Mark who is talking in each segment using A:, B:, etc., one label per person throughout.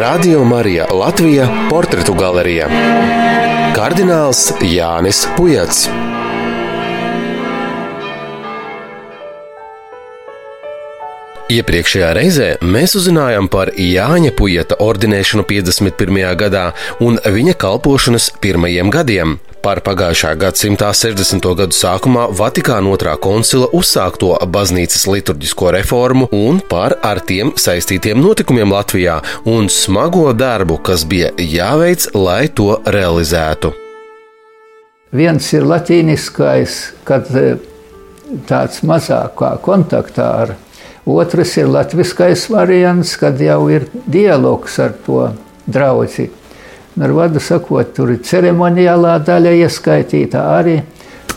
A: Radio Marija Latvija - portretu galerija Kardināls Jānis Pujats. Iepriekšējā reizē mēs uzzinājām par Jāņa Pujata ordinēšanu 51. gadā un viņa kalpošanas pirmajiem gadiem, par pagājušā gadsimta 60. gadu sākumā Vatikāna otrā koncila uzsākto baznīcas liturģisko reformu un par ar tiem saistītiem notikumiem Latvijā un smago darbu, kas bija jāveic, lai to realizētu.
B: Viens ir latīniskais, kad eh, tāds mazākā kontaktā ar Otrs ir latviskais variants, kad jau ir dialogs ar to draugu. Ar vārdu sakot, tur ir ceremoniālā daļa ieskaitīta arī,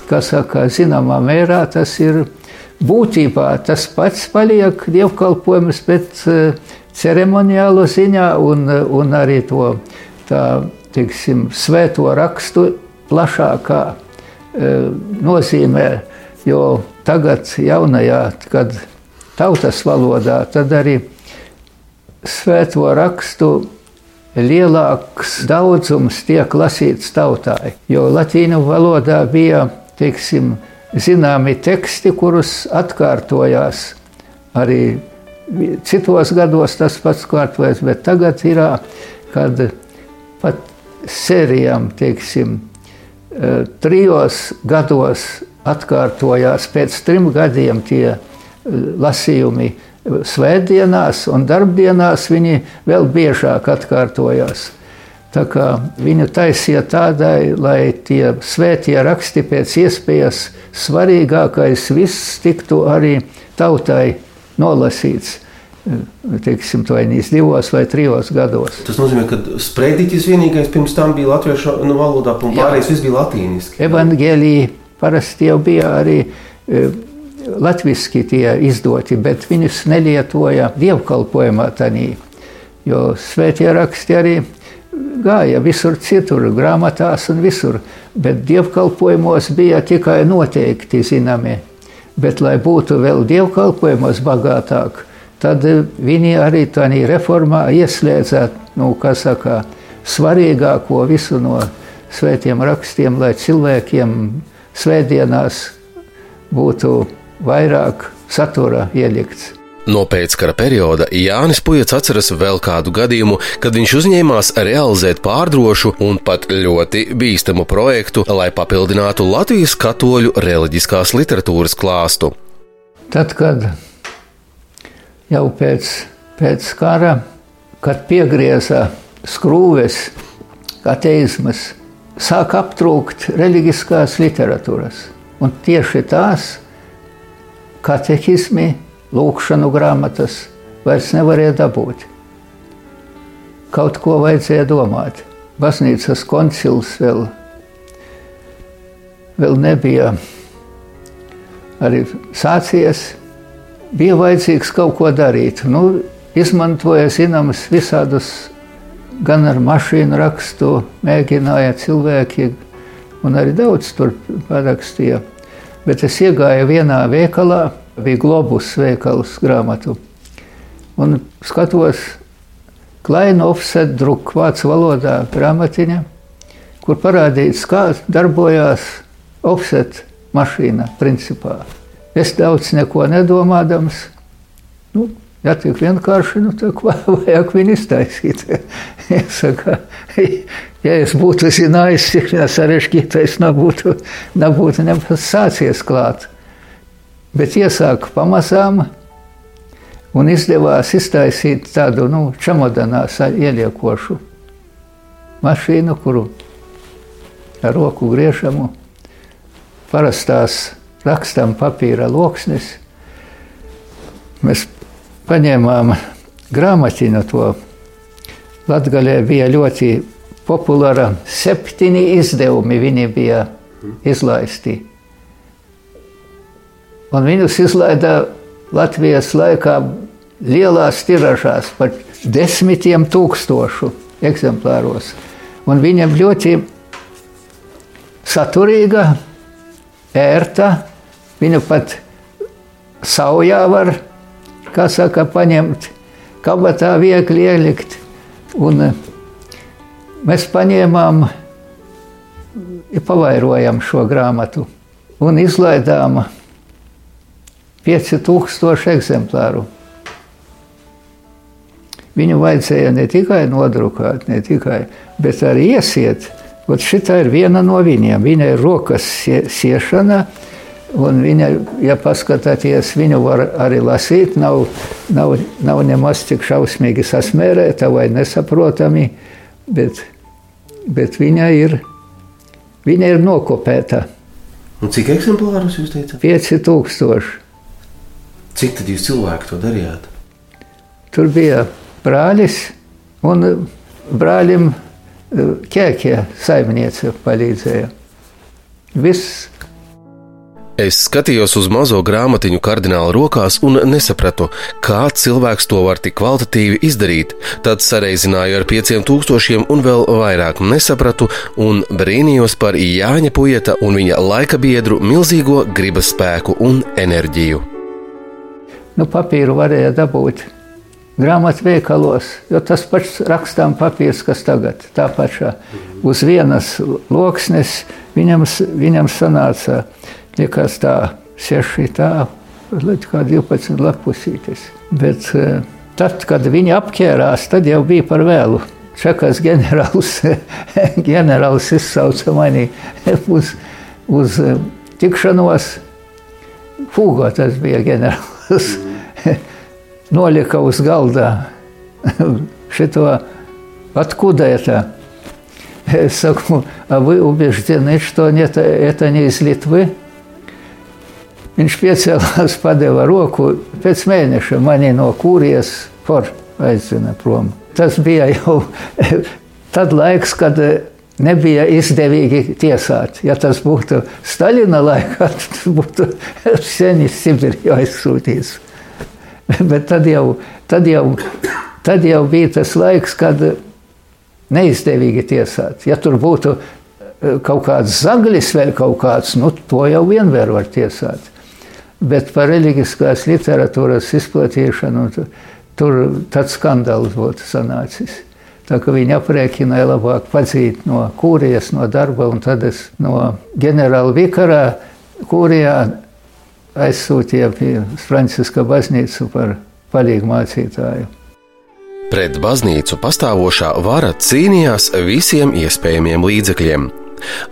B: kas saka, zināmā mērā tas ir būtībā tas pats paliek dievkalpojums, bet eh, ceremoniālo ziņā un, un arī to tā, teiksim, svēto rakstu plašākā e, nozīmē, jo tagad jaunajā, kad tautas valodā, tad arī svēto rakstu lielāks daudzums tiek lasīts tautai. Jo latīņu valodā bija, teiksim, zināmi teksti, kurus atkārtojās arī citos gados tas pats kārtojas, bet tagad ir, kad pat sērijām, teiksim, trijos gados atkārtojās pēc trim gadiem tie lasījumi svētdienās un darbdienās viņi vēl biežāk atkārtojās. Tā kā viņu taisīja tādai, lai tie svētie raksti pēc iespējas svarīgākais viss tiktu arī tautai nolasīts. Teiksim, to ainīs divos vai trijos gados.
C: Tas nozīmē, ka sprediķis vienīgais pirms tam bija latviešu nu, valodā, un pārējais viss bija latīniski.
B: Evangelija parasti jau bija arī e, latviski tie izdoti, bet viņus nelietoja dievkalpojumā tanī, jo svētie raksti arī gāja visur citur, grāmatās un visur, bet dievkalpojumos bija tikai noteikti zināmi. Bet, lai būtu vēl dievkalpojumos bagātāk, tad viņi arī tādā reformā ieslēdza, nu, kas saka, svarīgāko visu no svētiem rakstiem, lai cilvēkiem svētdienās būtu vairāk satura ielikts.
A: No pēckara perioda Jānis Pujats atceras vēl kādu gadījumu, kad viņš uzņēmās realizēt pārdrošu un pat ļoti bīstamu projektu, lai papildinātu Latvijas katoļu reliģiskās literatūras klāstu.
B: Tad, kad jau pēc, pēc kara, kad piegrieza skrūves, ateismas, sāk aptrūkt reliģiskās literatūras. Un tieši tās katehismi, lūkšanu grāmatas vairs nevarēja dabūt. Kaut ko vajadzēja domāt. Baznīcas koncils vēl, vēl nebija arī sācies. Bija vajadzīgs kaut ko darīt. Nu, izmantoja zināmas visādus, gan ar mašīnu rakstu, mēģināja cilvēki, un arī daudz tur parakstīja. Bet es iegāju vienā veikalā, bija globus veikals grāmatu. Un skatos, Klaina offset druk vācu valodā grāmatiņa, kur parādīts, kā darbojās offset mašīna principā. Es daudz neko nedomādams, nu, Ja tik vienkārši, nu, tā vajag viņu iztaisīt. Jāsaka, ja es būtu zinājis, cik sarežģītais nebūtu, nebūtu nemaz sācies klāt. Bet iesāku pamazām, un izdevās iztaisīt tādu nu, čemodanā ieliekošu mašīnu, kuru ar roku griežamu parastās rakstam papīra loksnes. Mēs paņēmām grāmatiņu to. Latgalē bija ļoti populāra, septiņi izdevumi viņi bija izlaisti. Un viņus izlaida Latvijas laikā lielās tiražās, pat desmitiem tūkstošu eksemplāros. Un viņam ļoti saturīga, ērta, viņu pat saujā var kā saka, paņemt kabatā viegli ielikt. Un mēs paņēmām, pavairojam šo grāmatu un izlaidām 5000 eksemplāru. Viņu vajadzēja ne tikai nodrukāt, ne tikai, bet arī iesiet. Ot šitā ir viena no viņiem. Viņa ir rokas siešana, un viņa, ja paskatāties, viņu var arī lasīt, nav, nav, nav nemaz tik šausmīgi sasmērēta vai nesaprotami, bet, bet viņa ir, viņa ir nokopēta.
C: Un cik eksemplārus jūs teicāt?
B: 5000.
C: Cik tad jūs cilvēki to darījāt?
B: Tur bija brālis un brālim ķēkie saimniece palīdzēja. Viss.
A: Es skatījos uz mazo grāmatiņu kardināla rokās un nesapratu, kā cilvēks to var tik kvalitatīvi izdarīt. Tad sareizināju ar pieciem tūkstošiem un vēl vairāk nesapratu un brīnījos par Jāņa Pujeta un viņa laika biedru milzīgo gribas spēku un enerģiju.
B: Nu, papīru varēja dabūt grāmatu veikalos, jo tas pats rakstām papīrs, kas tagad tā pašā uz vienas loksnes viņam, viņam sanāca, liekas tā, seši tā, līdz kā 12 lapusītes. Bet eh, tad, kad viņi apķērās, tad jau bija par vēlu. Čekas ģenerālis, ģenerālis izsauca mani uz, uz eh, tikšanos. Fūgo tas bija ģenerālis nolika uz galda šito откуда это? Я saku, а вы убеждены, что это, это не из Litvy? Viņš piecēlās, padeva roku, pēc mēneša mani no kūrijas for aizdzina prom. Tas bija jau tad laiks, kad nebija izdevīgi tiesāt. Ja tas būtu Staļina laikā, tad būtu sen iz Sibiriju aizsūtīts. Bet tad jau, tad, jau, tad jau bija tas laiks, kad neizdevīgi tiesāt. Ja tur būtu e, kaut kāds zaglis, vēl kaut kāds, nu, to jau vienmēr var tiesāt. Bet par reliģiskās literatūras izplatīšanu tur tāds skandāls būtu sanācis. Tā kā viņi aprēķināja labāk padzīt no kūrijas, no darba, un tad es no ģenerāla vikarā kūrijā aizsūtīja pie Franciska baznīcu par palīgu mācītāju.
A: Pret baznīcu pastāvošā vara cīnījās visiem iespējamiem līdzekļiem.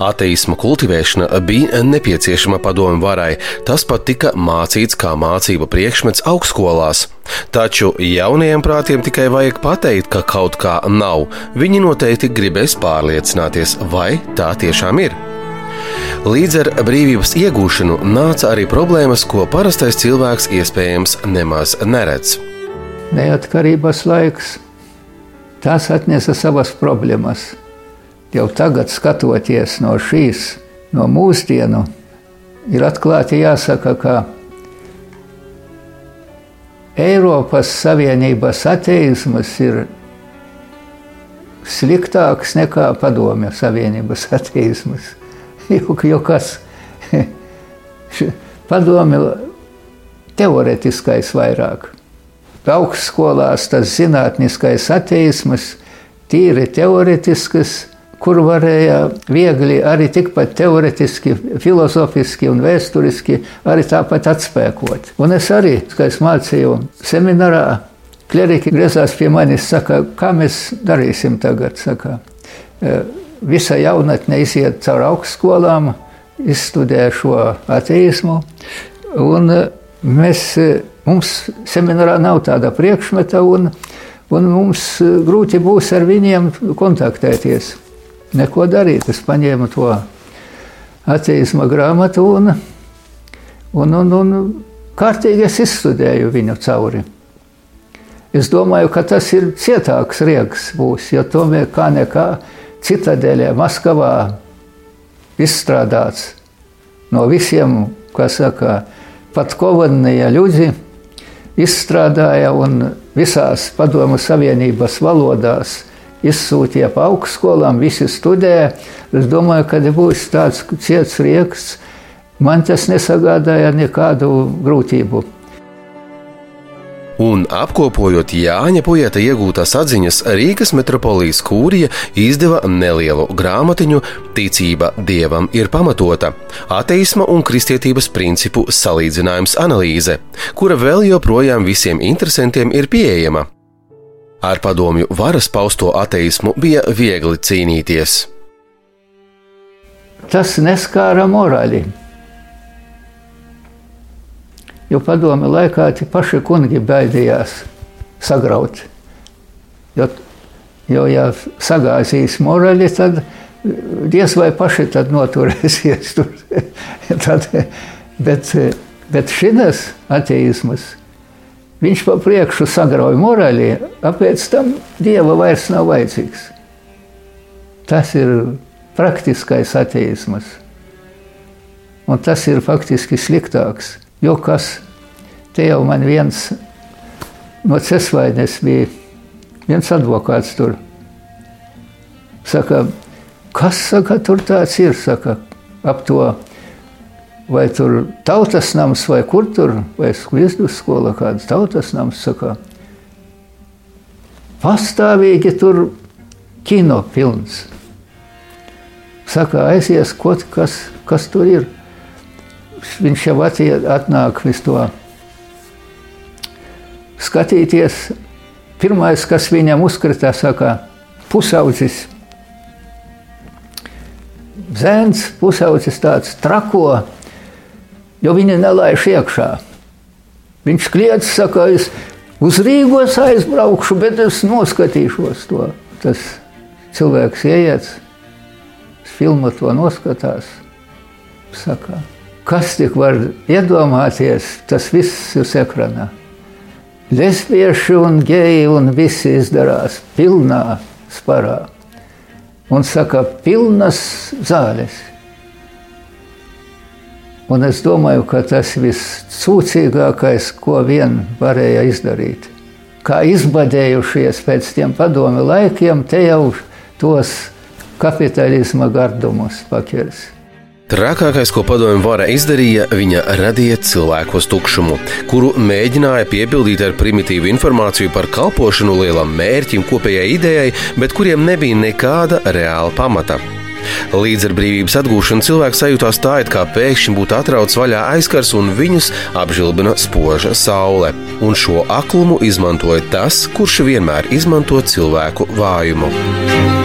A: Ateisma kultivēšana bija nepieciešama padomu varai, tas pat tika mācīts kā mācība priekšmets augstskolās. Taču jaunajiem prātiem tikai vajag pateikt, ka kaut kā nav. Viņi noteikti gribēs pārliecināties, vai tā tiešām ir. Līdz ar brīvības iegūšanu nāca arī problēmas, ko parastais cilvēks iespējams nemaz neredz.
B: Neatkarības laiks tas atnesa savas problēmas. Jau tagad, skatoties no šīs, no mūsdienu, ir atklāti jāsaka, ka Eiropas Savienības ateisms ir sliktāks nekā Padomju Savienības ateisms. Jo, jo kas padomi teoretiskais vairāk. Augstskolās tas zinātniskais ateisms, tīri teoretisks, kur varēja viegli arī tikpat teoretiski, filozofiski un vēsturiski arī tāpat atspēkot. Un es arī, kad es mācīju seminārā, kleriki griezās pie manis, saka, kā mēs darīsim tagad, saka, visa jaunatne iziet caur augstskolām, izstudē šo ateismu. Un e, mēs, e, mums seminārā nav tāda priekšmeta, un, un mums e, grūti būs ar viņiem kontaktēties. Neko darīt. Es paņēmu to ateisma grāmatu un, un, un, un kārtīgi es izstudēju viņu cauri. Es domāju, ka tas ir cietāks riegs būs, jo tomēr kā nekā citadeļē Maskavā izstrādāts no visiem, kas saka, pat kovannie ļudzi izstrādāja un visās padomu savienības valodās izsūtīja pa augstskolām, visi studēja. Es domāju, ka būs tāds ciets rieks, man tas nesagādāja nekādu grūtību.
A: un apkopojot Jāņa Pujata iegūtās atziņas, Rīgas metropolijas kūrija izdeva nelielu grāmatiņu Ticība dievam ir pamatota - ateisma un kristietības principu salīdzinājums analīze, kura vēl joprojām visiem interesantiem ir pieejama. Ar padomju varas pausto ateismu bija viegli cīnīties.
B: Tas neskāra morāli. Jo padomi laikā tie paši kungi baidījās sagraut. Jo, jo ja sagāzīs morāli, tad diez vai paši tad noturēsies tur. tad, bet, bet šis ateisms, viņš pa priekšu sagrauj morāli, apēc tam dieva vairs nav vajadzīgs. Tas ir praktiskais ateisms. Un tas ir faktiski sliktāks. Jo kas te jau man viens no Cesvaines bija, viens advokāts tur. Saka, kas saka, tur tāds ir, saka, ap to, vai tur tautas nams, vai kur tur, vai vidus skola kāds tautas nams, saka, pastāvīgi tur kino pilns. Saka, aizies, kaut kas, kas tur ir viņš jau atnāk visu to skatīties. Pirmais, kas viņam uzkrita, saka, pusaudzis. Zēns, pusaudzis tāds trako, jo viņa nelaiž iekšā. Viņš kliedz, saka, es uz Rīgos aizbraukšu, bet es noskatīšos to. Tas cilvēks ieiet, filmu to noskatās, saka, Kas tik var iedomāties, tas viss ir ekranā. Lesbieši un geji un visi izdarās pilnā sparā. Un saka, pilnas zāles. Un es domāju, ka tas viss cūcīgākais, ko vien varēja izdarīt. Kā izbadējušies pēc tiem padomi laikiem, te jau tos kapitālisma gardumus paķers.
A: Trakākais, ko padomju vara izdarīja, viņa radīja cilvēkos tukšumu, kuru mēģināja piepildīt ar primitīvu informāciju par kalpošanu lielam mērķim, kopējai idejai, bet kuriem nebija nekāda reāla pamata. Līdz ar brīvības atgūšanu cilvēks sajūtās tā, it kā pēkšņi būtu atrauts vaļā aizkars un viņus apžilbina spoža saule. Un šo aklumu izmantoja tas, kurš vienmēr izmanto cilvēku vājumu.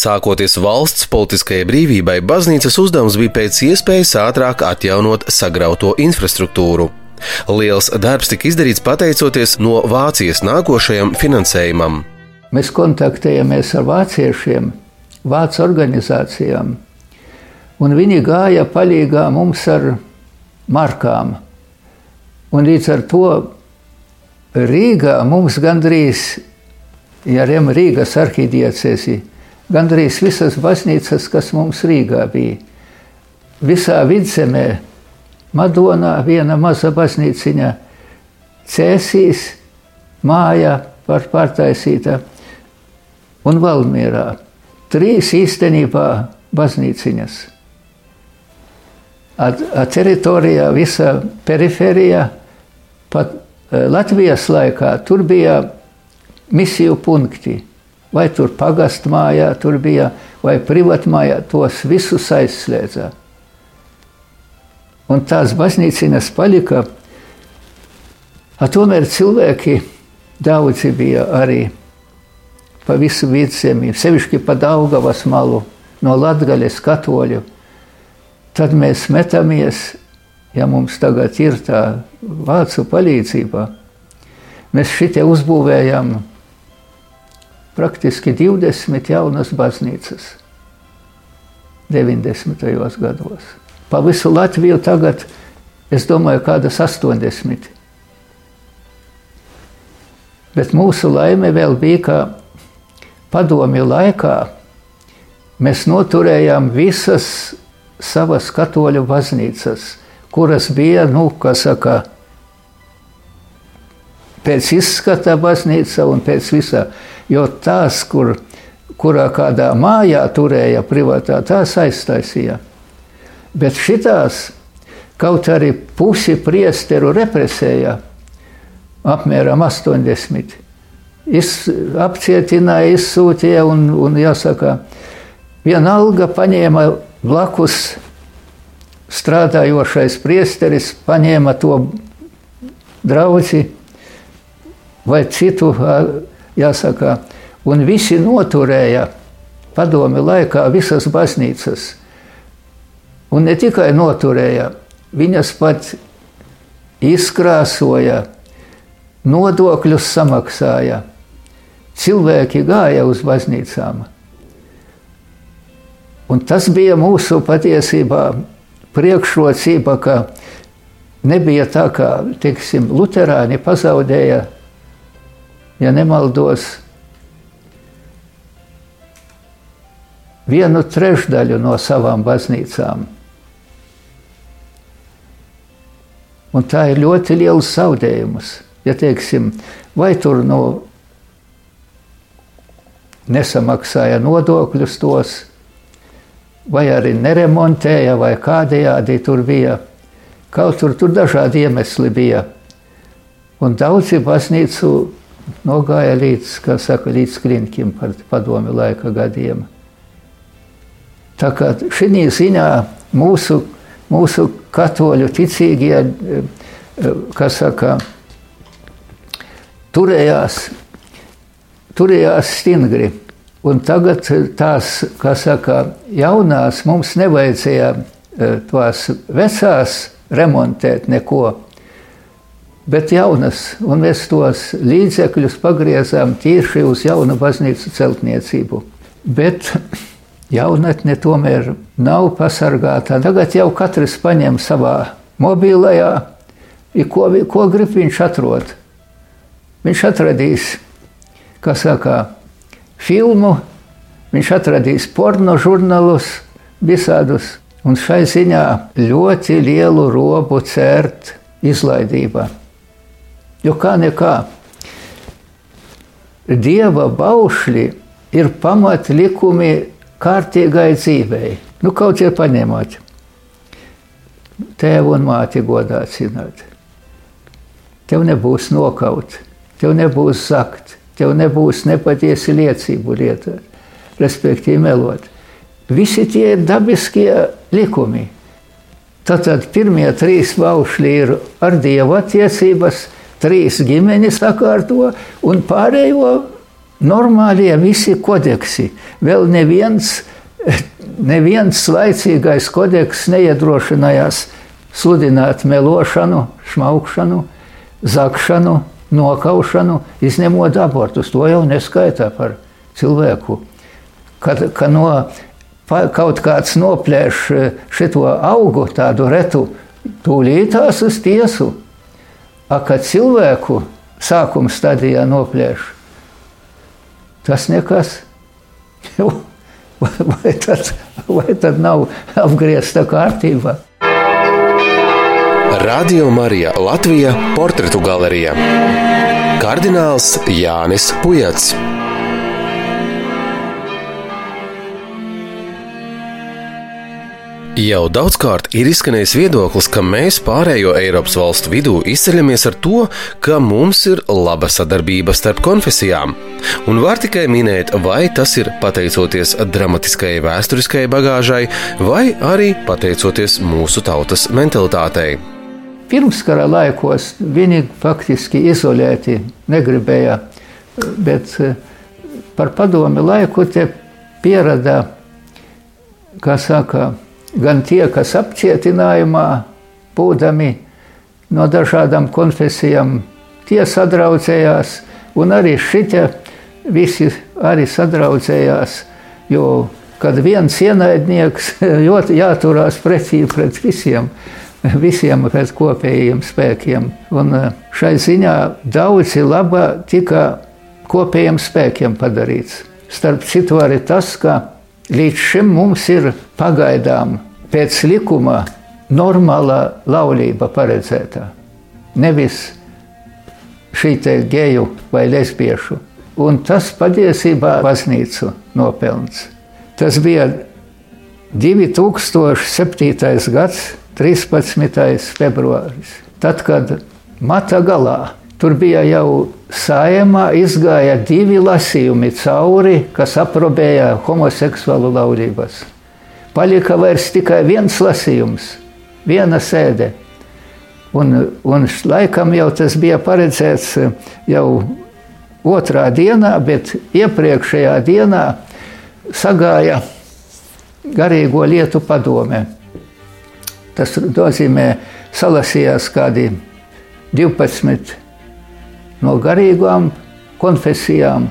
A: Sākoties valsts politiskajai brīvībai, baznīcas uzdevums bija pēc iespējas ātrāk atjaunot sagrauto infrastruktūru. Liels darbs tika izdarīts pateicoties no Vācijas nākošajam finansējumam.
B: Mēs kontaktējāmies ar vāciešiem, vācu organizācijām, un viņi gāja palīgā mums ar markām. Un līdz ar to Rīgā mums gandrīz, ja rem Rīgas arhidiecēsi, gandrīz visas baznīcas, kas mums Rīgā bija. Visā vidzemē, Madonā, viena maza baznīciņa, Cēsīs, māja par pārtaisīta un Valmierā. Trīs īstenībā baznīciņas. A, a teritorijā, visa periferija, pat eh, Latvijas laikā, tur bija misiju punkti vai tur pagastmājā, tur bija, vai privatmājā, tos visus aizslēdza. Un tās baznīcinas palika, tomēr cilvēki daudzi bija arī pa visu vidzemi, sevišķi pa Daugavas malu, no Latgaļas katoļu. Tad mēs metamies, ja mums tagad ir tā vācu palīdzība, mēs šitie uzbūvējam praktiski 20 jaunas baznīcas 90. gados. Pa visu Latviju tagad, es domāju, kādas 80. Bet mūsu laime vēl bija, ka padomju laikā mēs noturējām visas savas katoļu baznīcas, kuras bija, nu, kā saka, pēc izskata baznīca un pēc visā. Jo tās, kur, kurā kādā mājā turēja privātā, tās aiztaisīja. Bet šitās, kaut arī pusi priesteru represēja, apmēram 80. Iz, apcietināja, izsūtīja un, un jāsaka, vienalga paņēma blakus strādājošais priesteris, paņēma to draugi vai citu, jāsaka, un visi noturēja padomi laikā visas baznīcas. Un ne tikai noturēja, viņas pat izkrāsoja, nodokļus samaksāja. Cilvēki gāja uz baznīcām. Un tas bija mūsu patiesībā priekšrocība, ka nebija tā, kā teiksim, Lutāņi pazaudēja, ja nemaldos, vienu trešdaļu no savām baznīcām. Un tā ir ļoti liels zaudējums. Ja teiksim, vai tur no nesamaksāja nodokļus tos, vai arī neremontēja, vai kādējādi tur bija. Kaut tur, tur dažādi iemesli bija. Un daudzi baznīcu nogāja līdz, kā saka, līdz klinkiem par padomi laika gadiem. Tā kā šī ziņā mūsu, mūsu katoļu ticīgie, kas saka, turējās, turējās stingri. Un tagad tās, kā saka, jaunās mums nevajadzēja tās vecās remontēt neko, bet jaunas, un mēs tos līdzekļus pagriezām tieši uz jaunu baznīcu celtniecību. Bet jaunatne tomēr nav pasargāta. Tagad jau katrs paņem savā mobilajā, ko, ko grib viņš atrod. Viņš atradīs, kā saka, filmu, viņš atradīs porno žurnālus, visādus. Un šai ziņā ļoti lielu robu cērt izlaidībā. Jo kā nekā, dieva baušļi ir pamatlikumi kārtīgai dzīvei. Nu, kaut ir paņemot. Tēvu un māti godā cināt. Tev nebūs nokaut, tev nebūs zakt, tev nebūs nepatiesi liecību lietot, respektīvi melot. Visi tie ir dabiskie likumi. Tātad pirmie trīs baušļi ir ar dievu attiecības, trīs ģimenes sakārto un pārējo normālie visi kodeksi. Vēl neviens, neviens laicīgais kodeks neiedrošinājās sludināt melošanu, šmaukšanu, zakšanu, nokaušanu, izņemot abortus. To jau neskaitā par cilvēku. Kad, kad no kaut kāds noplēš šo augu, tādu retu, tūlītās uz tiesu. A, kad cilvēku sākuma stadijā noplēš, tas nekas. Vai tad, vai tad nav apgriezta kārtība?
A: Radio Marija Latvija - portretu galerija. Kardināls Jānis Pujats. Jau daudzkārt ir izskanējis viedoklis, ka mēs pārējo Eiropas valstu vidū izceļamies ar to, ka mums ir laba sadarbība starp konfesijām. Un var tikai minēt, vai tas ir pateicoties dramatiskajai vēsturiskajai bagāžai, vai arī pateicoties mūsu tautas mentalitātei.
B: Pirmskara laikos viņi faktiski izolēti negribēja, bet eh, par padomi laiku te pierada, kā saka, gan tie, kas apcietinājumā, būdami no dažādām konfesijām, tie sadraudzējās, un arī šitie visi arī sadraudzējās, jo kad viens ienaidnieks jāturās pretī pret visiem, visiem pēc kopējiem spēkiem. Un eh, šai ziņā daudzi laba tika kopējiem spēkiem padarīts. Starp citu arī tas, ka Līdz šim mums ir pagaidām pēc likuma normāla laulība paredzēta. Nevis šī geju vai lesbiešu. Un tas patiesībā baznīcu nopelns. Tas bija 2007. gads, 13. februāris. Tad, kad mata galā tur bija jau saimā, izgāja divi lasījumi cauri, kas aprobēja homoseksuālu laulības. Palika vairs tikai viens lasījums, viena sēde. Un, un laikam jau tas bija paredzēts eh, jau otrā dienā, bet iepriekšējā dienā sagāja garīgo lietu padome. Tas nozīmē, salasījās kādi 12 no garīgām konfesijām,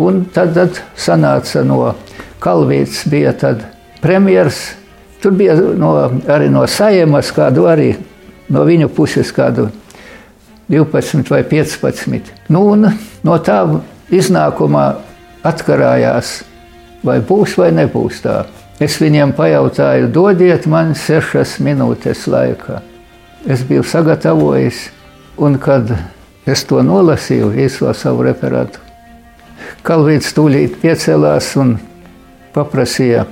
B: un tad, tad sanāca no Kalvīts bija tad premjers, tur bija no, arī no Sajemas kādu arī no viņu puses kādu 12 vai 15. Nu, no tā iznākumā atkarājās, vai būs vai nebūs tā. Es viņiem pajautāju, dodiet man sešas minūtes laikā. Es biju sagatavojis, un kad es to nolasīju, īso savu referātu, Kalvīts tūlīt piecēlās un paprasīja,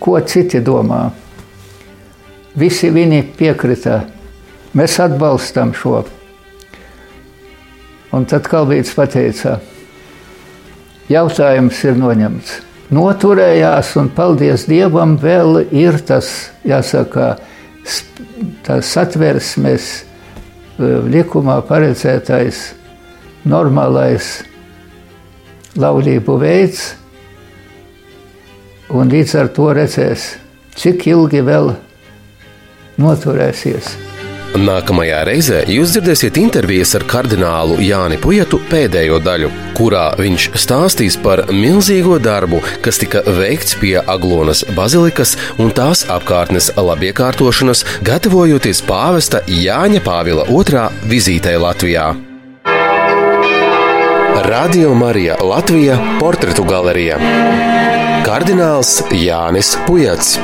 B: ko citi domā. Visi viņi piekrita Mēs atbalstam šo. Un tad Kalvīts pateica, jautājums ir noņemts. Noturējās, un paldies Dievam, vēl ir tas, jāsaka, tas satversmes e, likumā paredzētais normālais laulību veids, un līdz ar to redzēs, cik ilgi vēl noturēsies.
A: Nākamajā reizē jūs dzirdēsiet intervijas ar kardinālu Jāni Pujetu pēdējo daļu, kurā viņš stāstīs par milzīgo darbu, kas tika veikts pie Aglonas bazilikas un tās apkārtnes labiekārtošanas, gatavojoties pāvesta Jāņa Pāvila II vizītei Latvijā. Radio Marija Latvija portretu galerija Kardināls Jānis Pujats.